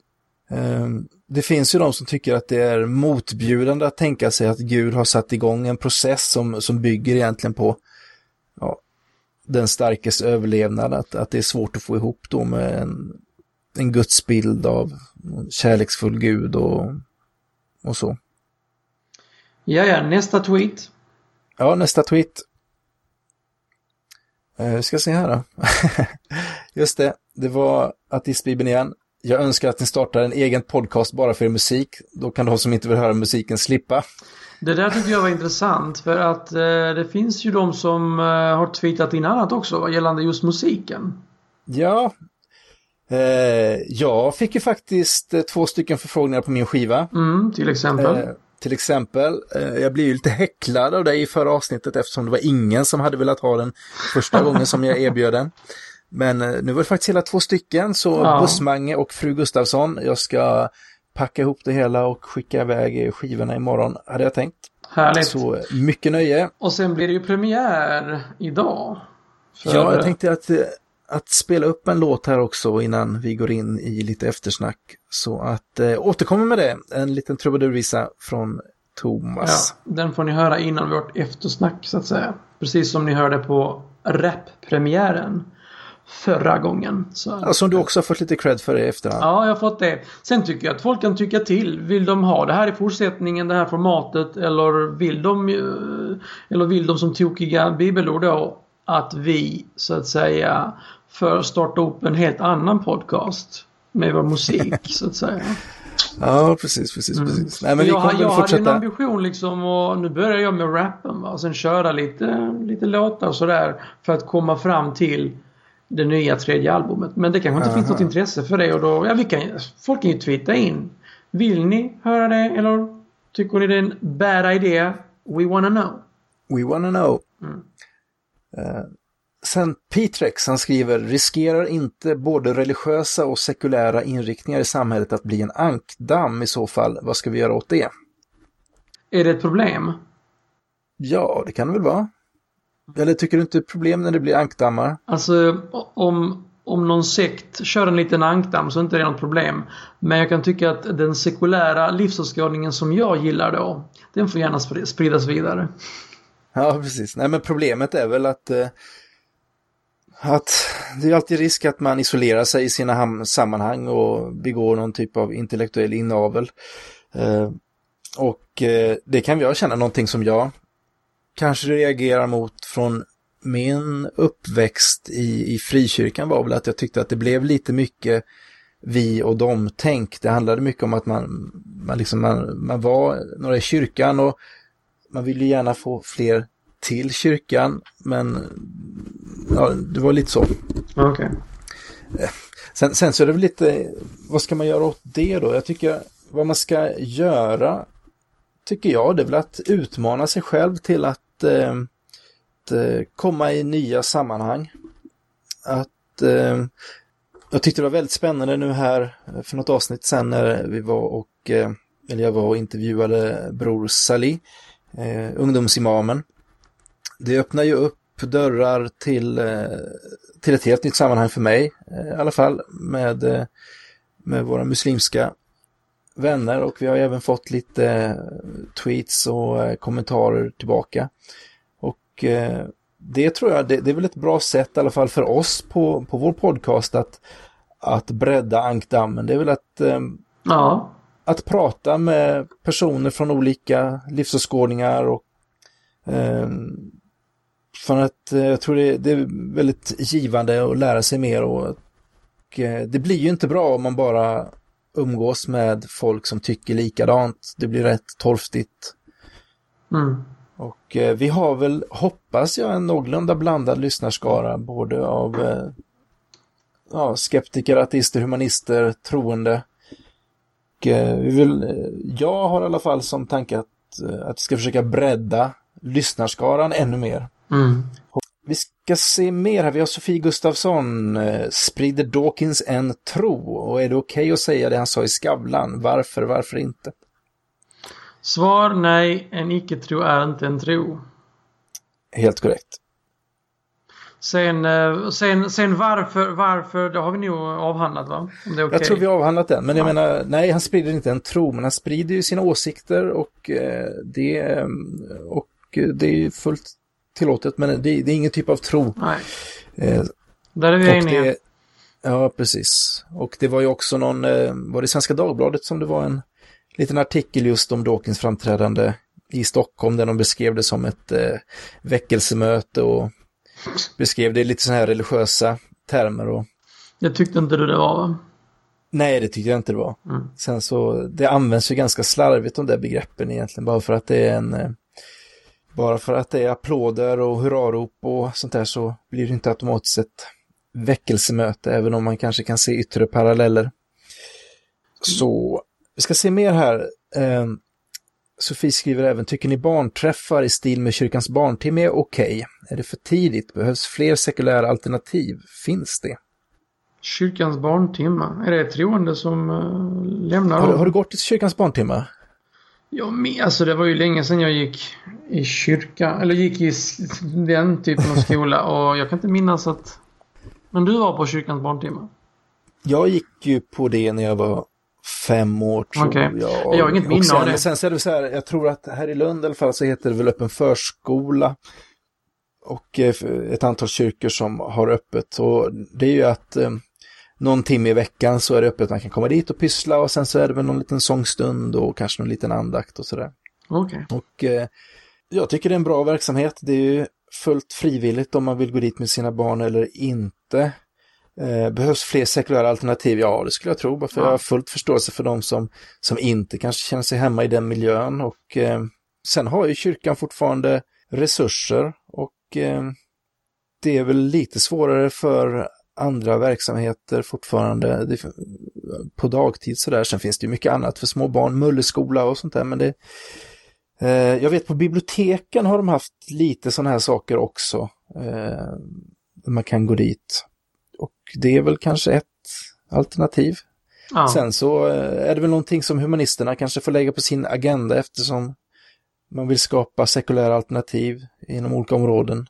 eh, det finns ju de som tycker att det är motbjudande att tänka sig att Gud har satt igång en process som, som bygger egentligen på ja, den starkes överlevnad, att, att det är svårt att få ihop då med en, en gudsbild av kärleksfull gud och, och så. Ja, ja, nästa tweet. Ja, nästa tweet. Uh, ska se här då. Just det, det var ateistbibeln igen. Jag önskar att ni startar en egen podcast bara för musik. Då kan de som inte vill höra musiken slippa. Det där tycker jag var intressant för att eh, det finns ju de som eh, har tweetat in annat också gällande just musiken. Ja, eh, jag fick ju faktiskt eh, två stycken förfrågningar på min skiva. Mm, till exempel. Eh, till exempel, eh, jag blev ju lite häcklad av dig i förra avsnittet eftersom det var ingen som hade velat ha den första gången som jag erbjöd den. Men eh, nu var det faktiskt hela två stycken, så ja. Bussmange och fru Gustavsson, jag ska packa ihop det hela och skicka iväg skivorna imorgon, hade jag tänkt. Härligt. Så eh, mycket nöje. Och sen blir det ju premiär idag. För... Ja, jag tänkte att, att spela upp en låt här också innan vi går in i lite eftersnack. Så att äh, återkommer med det, en liten trubadurvisa från Thomas. Ja, den får ni höra innan vårt eftersnack så att säga. Precis som ni hörde på rap-premiären förra gången. Så ja, som du också har fått lite cred för i efterhand. Ja, jag har fått det. Sen tycker jag att folk kan tycka till. Vill de ha det här i fortsättningen, det här formatet eller vill de, eller vill de som tokiga bibelord då att vi så att säga för starta upp en helt annan podcast med vår musik så att säga. Ja, precis, precis, mm. precis. Nej, men jag, vi kommer jag fortsätta. hade en ambition liksom och nu börjar jag med rappen va. Och sen köra lite, lite låtar sådär för att komma fram till det nya tredje albumet. Men det kanske inte Aha. finns något intresse för det och då, ja vi kan folk kan ju twittra in. Vill ni höra det eller tycker ni det är en bad idea? We wanna know. We wanna know. Mm. Uh, sen Petrex, han skriver, riskerar inte både religiösa och sekulära inriktningar i samhället att bli en ankdamm i så fall? Vad ska vi göra åt det? Är det ett problem? Ja, det kan det väl vara. Eller tycker du inte problem när det blir ankdammar? Alltså om, om någon sekt kör en liten ankdamm så är inte det något problem. Men jag kan tycka att den sekulära livsåskådningen som jag gillar då, den får gärna spridas vidare. Ja, precis. Nej, men problemet är väl att, eh, att det är alltid risk att man isolerar sig i sina sammanhang och begår någon typ av intellektuell inavel. Eh, och eh, det kan jag känna någonting som jag kanske reagerar mot från min uppväxt i, i frikyrkan var väl att jag tyckte att det blev lite mycket vi och dem tänk. Det handlade mycket om att man, man, liksom, man, man var några i kyrkan och man ville gärna få fler till kyrkan, men ja, det var lite så. Okay. Sen, sen så är det väl lite, vad ska man göra åt det då? Jag tycker vad man ska göra, tycker jag, det är väl att utmana sig själv till att eh, att eh, komma i nya sammanhang. Att eh, jag tyckte det var väldigt spännande nu här eh, för något avsnitt sen när vi var och, eh, eller jag var och intervjuade Bror Salih, ungdomsimamen. Det öppnar ju upp dörrar till, till ett helt nytt sammanhang för mig i alla fall med, med våra muslimska vänner och vi har även fått lite tweets och kommentarer tillbaka. Och eh, det tror jag, det, det, är väl ett bra sätt i alla fall för oss på, på vår podcast att, att bredda ankdammen. Det är väl att, eh, ja. att prata med personer från olika livsåskådningar och eh, för att eh, jag tror det, det, är väldigt givande att lära sig mer och, och eh, det blir ju inte bra om man bara umgås med folk som tycker likadant. Det blir rätt torftigt. Mm. Och eh, vi har väl, hoppas jag, en någorlunda blandad lyssnarskara både av eh, ja, skeptiker, ateister, humanister, troende. Och, eh, vi vill, eh, jag har i alla fall som tanke att, eh, att vi ska försöka bredda lyssnarskaran ännu mer. Mm. Vi ska se mer här. Vi har Sofie Gustafsson. Eh, sprider Dawkins en tro? Och är det okej okay att säga det han sa i Skavlan? Varför, varför inte? Svar nej, en icke-tro är inte en tro. Helt korrekt. Sen, eh, sen, sen varför, varför, det har vi nog avhandlat va? Okay. Jag tror vi har avhandlat den, men jag menar, nej han sprider inte en tro, men han sprider ju sina åsikter och eh, det, och det är fullt tillåtet, men det, det är ingen typ av tro. Nej. Eh, Där är vi eniga. Ja, precis. Och det var ju också någon, eh, var det Svenska Dagbladet som det var en liten artikel just om Dawkins framträdande i Stockholm där de beskrev det som ett eh, väckelsemöte och beskrev det i lite sådana här religiösa termer. Och... Jag tyckte inte du det var va? Nej, det tyckte jag inte det var. Mm. Sen så, det används ju ganska slarvigt de där begreppen egentligen, bara för att det är en eh, bara för att det är applåder och hurrarop och sånt där så blir det inte automatiskt ett väckelsemöte, även om man kanske kan se yttre paralleller. Så vi ska se mer här. Eh, Sofie skriver även, tycker ni barnträffar i stil med kyrkans barntimme är okej? Okay? Är det för tidigt? Behövs fler sekulära alternativ? Finns det? Kyrkans barntimme? Är det troende som uh, lämnar? Har, har, du gått till kyrkans barntimme? Ja, men alltså det var ju länge sedan jag gick i kyrka, eller gick i den typen av skola och jag kan inte minnas att... Men du var på kyrkans barntimme? Jag gick ju på det när jag var fem år tror okay. jag. Jag har inget minne av det. Sen så är det så här, jag tror att här i Lund i alla fall så heter det väl öppen förskola. Och eh, ett antal kyrkor som har öppet. Och det är ju att eh, någon timme i veckan så är det öppet, man kan komma dit och pyssla och sen så är det väl någon liten sångstund och kanske någon liten andakt och sådär. Okej. Okay. Och eh, jag tycker det är en bra verksamhet. Det är ju fullt frivilligt om man vill gå dit med sina barn eller inte. Eh, behövs fler sekulära alternativ? Ja, det skulle jag tro. För ja. jag har fullt förståelse för de som, som inte kanske känner sig hemma i den miljön. Och eh, sen har ju kyrkan fortfarande resurser och eh, det är väl lite svårare för andra verksamheter fortfarande på dagtid sådär. Sen finns det ju mycket annat för små barn, mulleskola och sånt där. Men det, eh, jag vet på biblioteken har de haft lite sådana här saker också. Eh, man kan gå dit. Och det är väl kanske ett alternativ. Ja. Sen så eh, är det väl någonting som humanisterna kanske får lägga på sin agenda eftersom man vill skapa sekulära alternativ inom olika områden.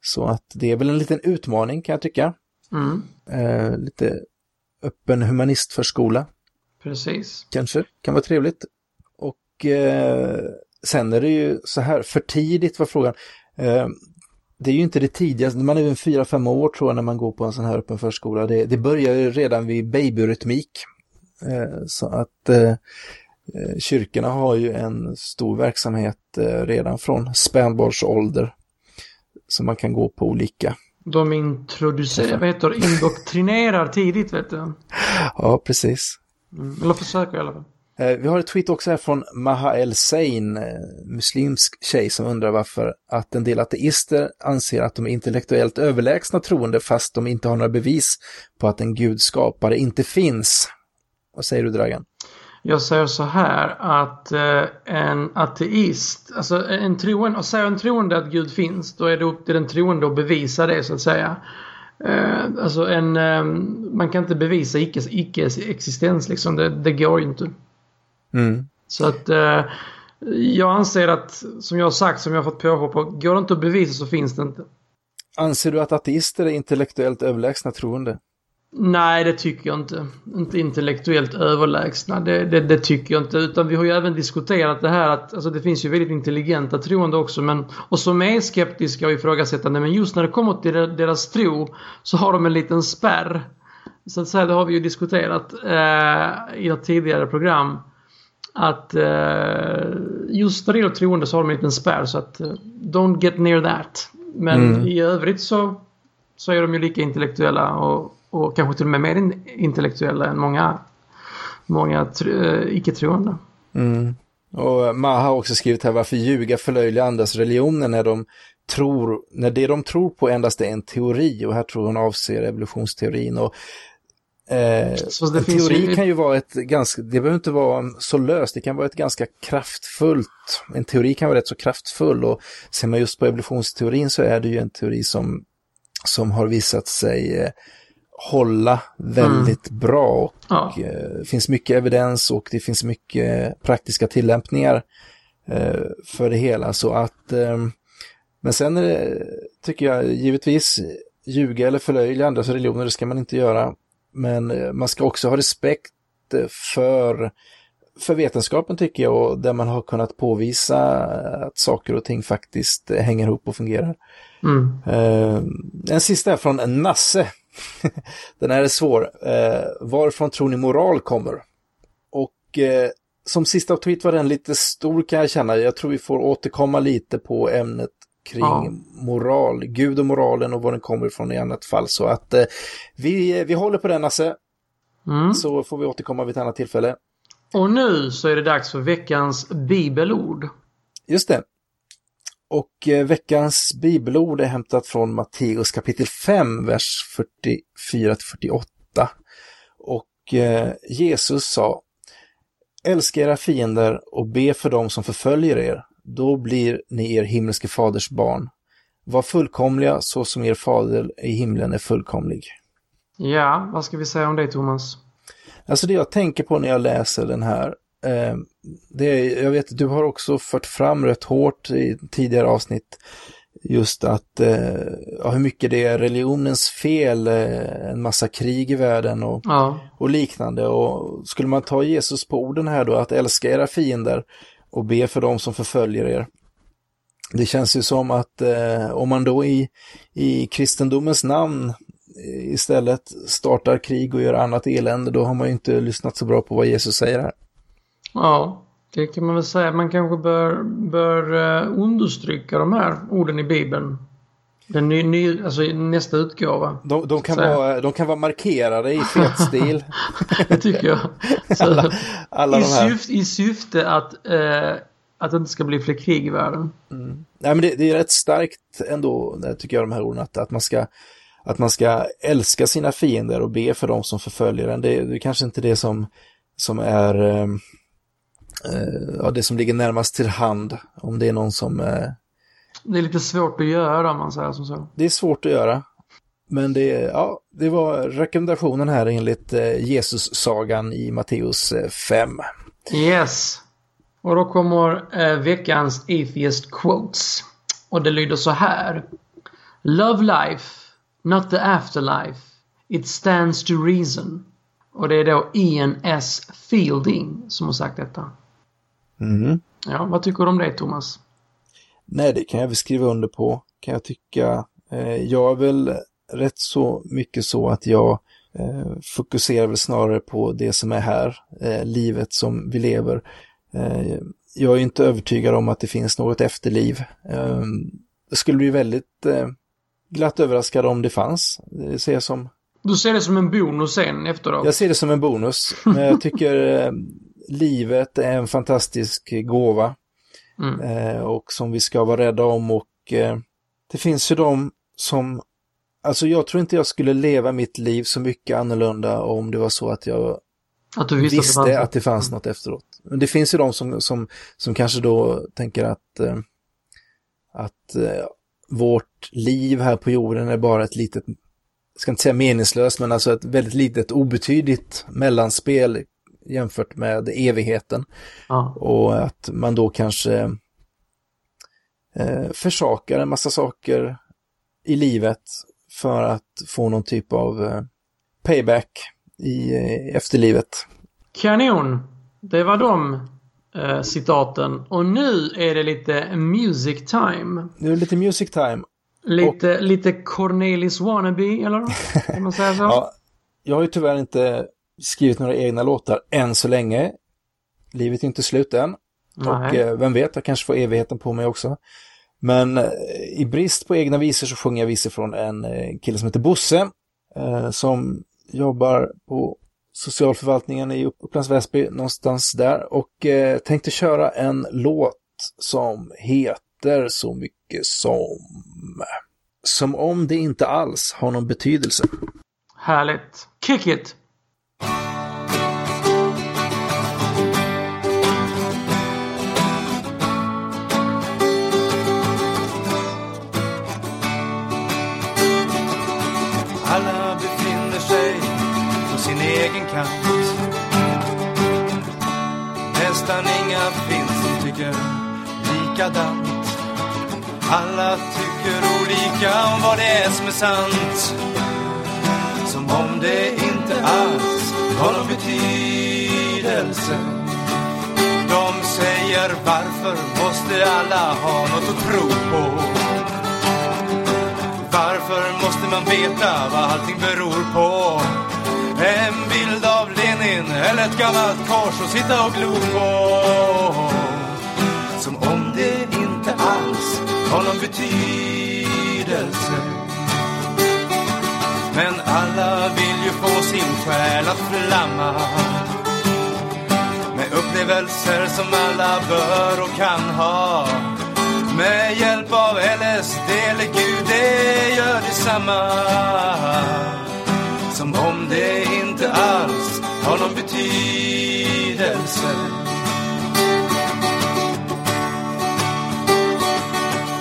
Så att det är väl en liten utmaning kan jag tycka. Mm. Eh, lite öppen humanistförskola. Precis. Kanske, kan vara trevligt. Och eh, sen är det ju så här, för tidigt var frågan. Eh, det är ju inte det tidigaste, man är ju en fyra, fem år tror jag när man går på en sån här öppen förskola. Det, det börjar ju redan vid babyrytmik. Eh, så att eh, eh, kyrkorna har ju en stor verksamhet redan från spädbarnsålder. Så man kan gå på olika de introducerar, vad heter indoktrinerar tidigt vet du. Ja, precis. Mm, eller försöker i alla fall. Eh, vi har ett tweet också här från Maha El Sein, eh, muslimsk tjej som undrar varför att en del ateister anser att de är intellektuellt överlägsna troende fast de inte har några bevis på att en gud skapare inte finns. Vad säger du Dragan? Jag säger så här att eh, en ateist, alltså en troende, och säger en troende att Gud finns, då är det upp till den troende att bevisa det så att säga. Eh, alltså en, eh, man kan inte bevisa icke-existens liksom, det, det går ju inte. Mm. Så att eh, jag anser att, som jag har sagt, som jag har fått påhopp på, går det inte att bevisa så finns det inte. Anser du att ateister är intellektuellt överlägsna troende? Nej, det tycker jag inte. Inte intellektuellt överlägsna. Det, det, det, tycker jag inte. Utan vi har ju även diskuterat det här att alltså det finns ju väldigt intelligenta troende också. Men, och som är skeptiska och ifrågasättande. Men just när det kommer till deras tro så har de en liten spärr. Så att säga, det har vi ju diskuterat eh, i ett tidigare program. Att eh, just när det gäller troende så har de en liten spärr. Så att eh, don't get near that. Men mm. i övrigt så, så är de ju lika intellektuella och och kanske till och med mer intellektuella än många, många äh, icke-troende. Mm. Och Maha har också skrivit här varför ljuga förlöjliga andras religioner när de tror, när det de tror på endast är en teori och här tror hon avser evolutionsteorin och Eh, en teori ju... kan ju vara ett ganska, det behöver inte vara så löst, det kan vara ett ganska kraftfullt, en teori kan vara rätt så kraftfull och ser man just på evolutionsteorin så är det ju en teori som, som har visat sig eh, hålla väldigt mm. bra och ja. eh, det finns mycket evidens och det finns mycket praktiska tillämpningar eh, för det hela så att eh, men sen det, tycker jag givetvis ljuga eller förlöjliga andras religioner, det ska man inte göra. Men eh, man ska också ha respekt för, för vetenskapen tycker jag och där man har kunnat påvisa att saker och ting faktiskt hänger ihop och fungerar. Mm. Eh, en sista är från Nasse den här är svår. Eh, varifrån tror ni moral kommer? Och eh, som sista tweet var den lite stor kan jag känna. Jag tror vi får återkomma lite på ämnet kring ja. moral, Gud och moralen och var den kommer ifrån i annat fall. Så att eh, vi, vi håller på den Nasse. Mm. Så får vi återkomma vid ett annat tillfälle. Och nu så är det dags för veckans bibelord. Just det. Och eh, veckans bibelord är hämtat från Matteus kapitel 5, vers 44-48. Och eh, Jesus sa Älska era fiender och be för dem som förföljer er, då blir ni er himmelske faders barn. Var fullkomliga så som er fader i himlen är fullkomlig. Ja, vad ska vi säga om det Thomas? Alltså det jag tänker på när jag läser den här, eh, det jag vet att du har också fört fram rätt hårt i tidigare avsnitt just att eh, ja, hur mycket det är religionens fel, eh, en massa krig i världen och, ja. och liknande. Och skulle man ta Jesus på orden här då, att älska era fiender och be för dem som förföljer er. Det känns ju som att eh, om man då i, i kristendomens namn istället startar krig och gör annat elände, då har man ju inte lyssnat så bra på vad Jesus säger här. Ja, det kan man väl säga. Man kanske bör, bör uh, understryka de här orden i Bibeln. Den ny, ny, alltså nästa utgåva. De, de, kan vara, de kan vara markerade i fet stil. det tycker jag. Så, alla, alla i, syfte, I syfte att, uh, att det inte ska bli fler krig i världen. Mm. Nej, men det, det, är rätt starkt ändå, tycker jag, de här orden. Att, att, man ska, att man ska älska sina fiender och be för dem som förföljer en. Det, det är kanske inte det som, som är... Eh, ja, det som ligger närmast till hand. Om det är någon som... Eh, det är lite svårt att göra om man säger som så. Det är svårt att göra. Men det, ja, det var rekommendationen här enligt eh, Jesus-sagan i Matteus 5. Yes. Och då kommer eh, veckans Atheist Quotes. Och det lyder så här. Love life, not the afterlife. It stands to reason. Och det är då Ian S. Fielding som har sagt detta. Mm. Ja, vad tycker du om det Thomas? Nej, det kan jag väl skriva under på, kan jag tycka. Eh, jag är väl rätt så mycket så att jag eh, fokuserar väl snarare på det som är här, eh, livet som vi lever. Jag är inte övertygad om att det finns något efterliv. Jag skulle bli väldigt glatt överraskad om det fanns. Det ser jag som... Du ser det som en bonus sen efteråt? Jag ser det som en bonus. Men jag tycker livet är en fantastisk gåva. Mm. Eh, och som vi ska vara rädda om och eh, det finns ju de som, alltså jag tror inte jag skulle leva mitt liv så mycket annorlunda om det var så att jag att visste, visste att, det att det fanns något efteråt. Men det finns ju de som, som, som kanske då tänker att, eh, att eh, vårt liv här på jorden är bara ett litet, jag ska inte säga meningslöst, men alltså ett väldigt litet obetydligt mellanspel jämfört med evigheten. Ja. Och att man då kanske eh, försakar en massa saker i livet för att få någon typ av eh, payback i eh, efterlivet. Kanon! Det var de eh, citaten. Och nu är det lite music time. Nu är det lite music time. Lite, och... lite Cornelis wannabe, eller? Kan man säga så? ja, jag har ju tyvärr inte skrivit några egna låtar än så länge. Livet är inte slut än. Nej. Och eh, vem vet, jag kanske får evigheten på mig också. Men eh, i brist på egna visor så sjunger jag visor från en eh, kille som heter Bosse. Eh, som jobbar på socialförvaltningen i Upplands Väsby, någonstans där. Och eh, tänkte köra en låt som heter så mycket som... Som om det inte alls har någon betydelse. Härligt. Kick it! Alla befinner sig på sin egen kant. Nästan inga finns som tycker likadant. Alla tycker olika om vad det är som är sant. Som om det inte alls har någon betydelse. De säger varför måste alla ha något att tro på? Varför måste man man veta vad allting beror på. En bild av Lenin eller ett gammalt kors att sitta och glo på. Som om det inte alls har någon betydelse. Men alla vill ju få sin själ att flamma. Med upplevelser som alla bör och kan ha. Med hjälp av LSD eller Gud, det gör detsamma. Som om det inte alls har någon betydelse.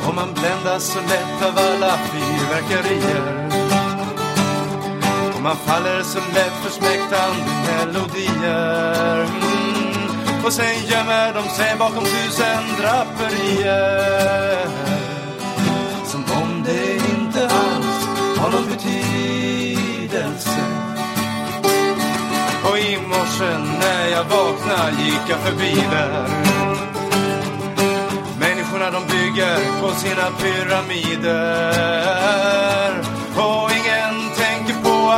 Om man bländas så lätt av alla fyrverkerier man faller så lätt för smäktande melodier. Mm. Och sen gömmer de sig bakom tusen draperier. Som om det inte alls har någon betydelse. Och i morse när jag vaknade gick jag förbi där. Människorna de bygger på sina pyramider. Och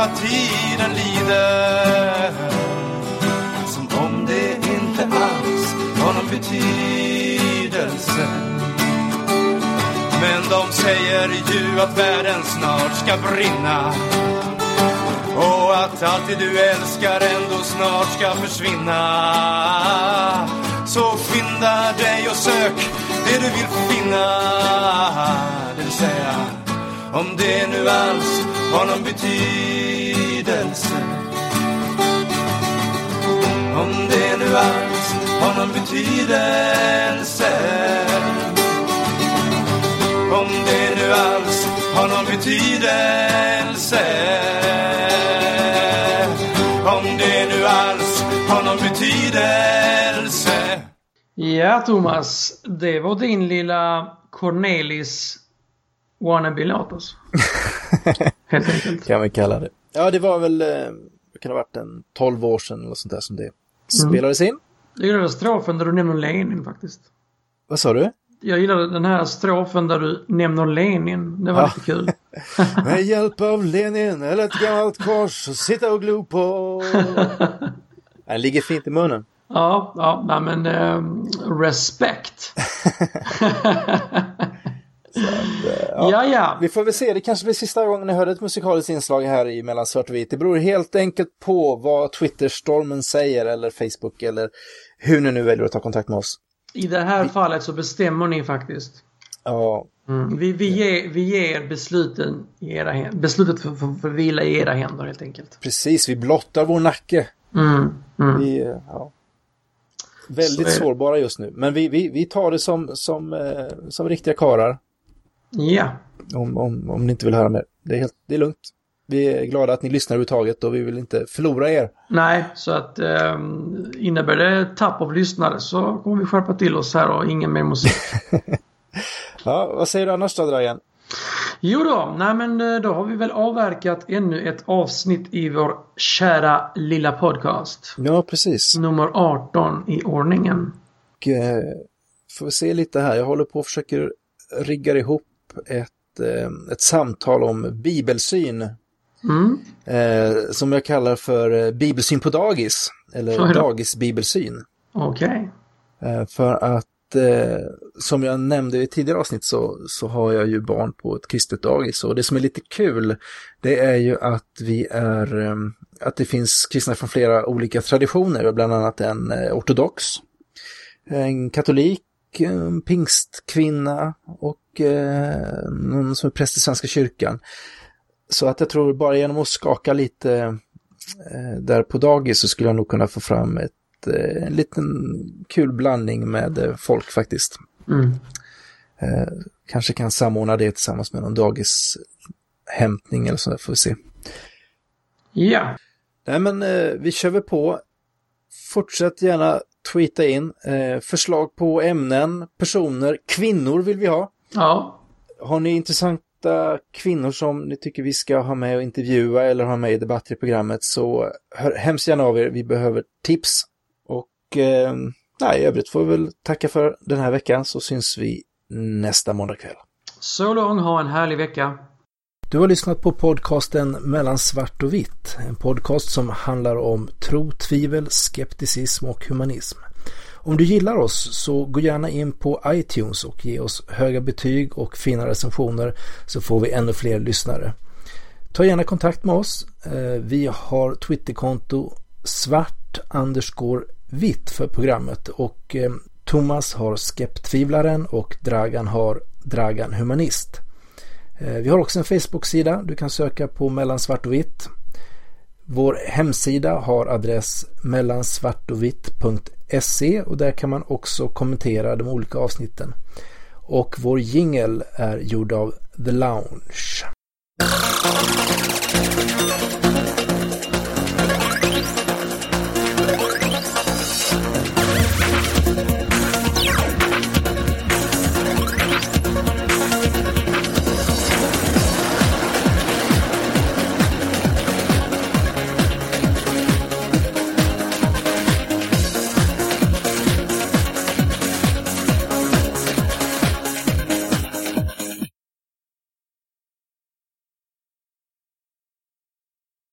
vad tiden lider. Som om det inte alls har någon betydelse. Men de säger ju att världen snart ska brinna. Och att allt det du älskar ändå snart ska försvinna. Så skynda dig och sök det du vill finna. Det vill säga om det nu alls har någon betydelse Om det nu alls har någon betydelse Om det nu alls har någon betydelse Om det nu alls har någon betydelse Ja, Thomas. Det var din lilla Cornelis wannabe-låt alltså. Helt enkelt. kan vi kalla det. Ja, det var väl, eh, det kan ha varit en 12 år sedan eller sånt där som det spelades in. Jag gillar strofen där du nämner Lenin faktiskt. Vad sa du? Jag gillar den här strofen där du nämner Lenin. Det var Ja. lite kul. Med hjälp av Lenin eller ett gammalt kors och sitta och glo på. Den ligger fint i munnen. Ja, ja, nej men ehm, respekt. ja, ja. Vi får väl se, det kanske blir sista gången ni hörde ett musikaliskt inslag här i Mellan svart och vit. Det beror helt enkelt på vad Twitterstormen säger eller Facebook eller hur ni nu väljer att ta kontakt med oss. I det här fallet så bestämmer ni faktiskt. Ja, Mm. Vi, vi, ger, vi ger besluten i era händer. Beslutet får för, för vila i era händer helt enkelt. precis. Vi blottar vår nacke. Mm. Mm. Vi, eh, ja. Väldigt sårbara just nu. Men vi, vi, vi tar det som, som, eh, som riktiga karar. Ja. Om, om, om ni inte vill höra mer. Det är, helt, det är lugnt. Vi är glada att ni lyssnar överhuvudtaget och vi vill inte förlora er. Nej, så att um, innebär det tapp av lyssnare så kommer vi skärpa till oss här och ingen mer musik. Ja, vad säger du annars då, Dragan? Jo då, nej men eh, då har vi väl avverkat ännu ett avsnitt i vår kära lilla podcast. Ja, precis. Nummer 18 i ordningen. Och, eh, får vi se lite här. Jag håller på och försöker rigga ihop ett, eh, ett samtal om bibelsyn. Mm. Eh, som jag kallar för eh, bibelsyn på dagis. Eller dagisbibelsyn. Okej. Eh, för att, som jag nämnde i tidigare avsnitt så, så har jag ju barn på ett kristet dagis. Och det som är lite kul, det är ju att vi är, att det finns kristna från flera olika traditioner, bland annat en ortodox, en katolik, en pingstkvinna och eh, någon som är präst i Svenska kyrkan. Så att jag tror bara genom att skaka lite eh, där på dagis så skulle jag nog kunna få fram ett, eh, en liten kul blandning med eh, folk faktiskt. Mm. Eh, kanske kan samordna det tillsammans med någon dagishämtning eller sådär får vi se. Ja. Nej men eh, vi kör väl på. Fortsätt gärna tweeta in eh, förslag på ämnen, personer, kvinnor vill vi ha. Ja. Har ni intressanta kvinnor som ni tycker vi ska ha med och intervjua eller ha med i debatter i programmet så hör hemskt gärna av er. Vi behöver tips. Och eh, nej, i övrigt får vi väl tacka för den här veckan så syns vi nästa måndag kväll. Så lång, ha en härlig vecka. Du har lyssnat på podcasten Mellan svart och vitt. En podcast som handlar om tro, tvivel, skepticism och humanism. Om du gillar oss så gå gärna in på iTunes och ge oss höga betyg och fina recensioner så får vi ännu fler lyssnare. Ta gärna kontakt med oss. Eh, vi har Twitterkonto svart underscore vitt för programmet och eh, Thomas har Skeptvivlaren och Dragan har Dragan Humanist. Eh, vi har också en Facebook-sida. Du kan söka på Mellansvart och vitt. Vår hemsida har adress mellansvartovitt.se och där kan man också kommentera de olika avsnitten. Och vår jingel är gjord av The Lounge.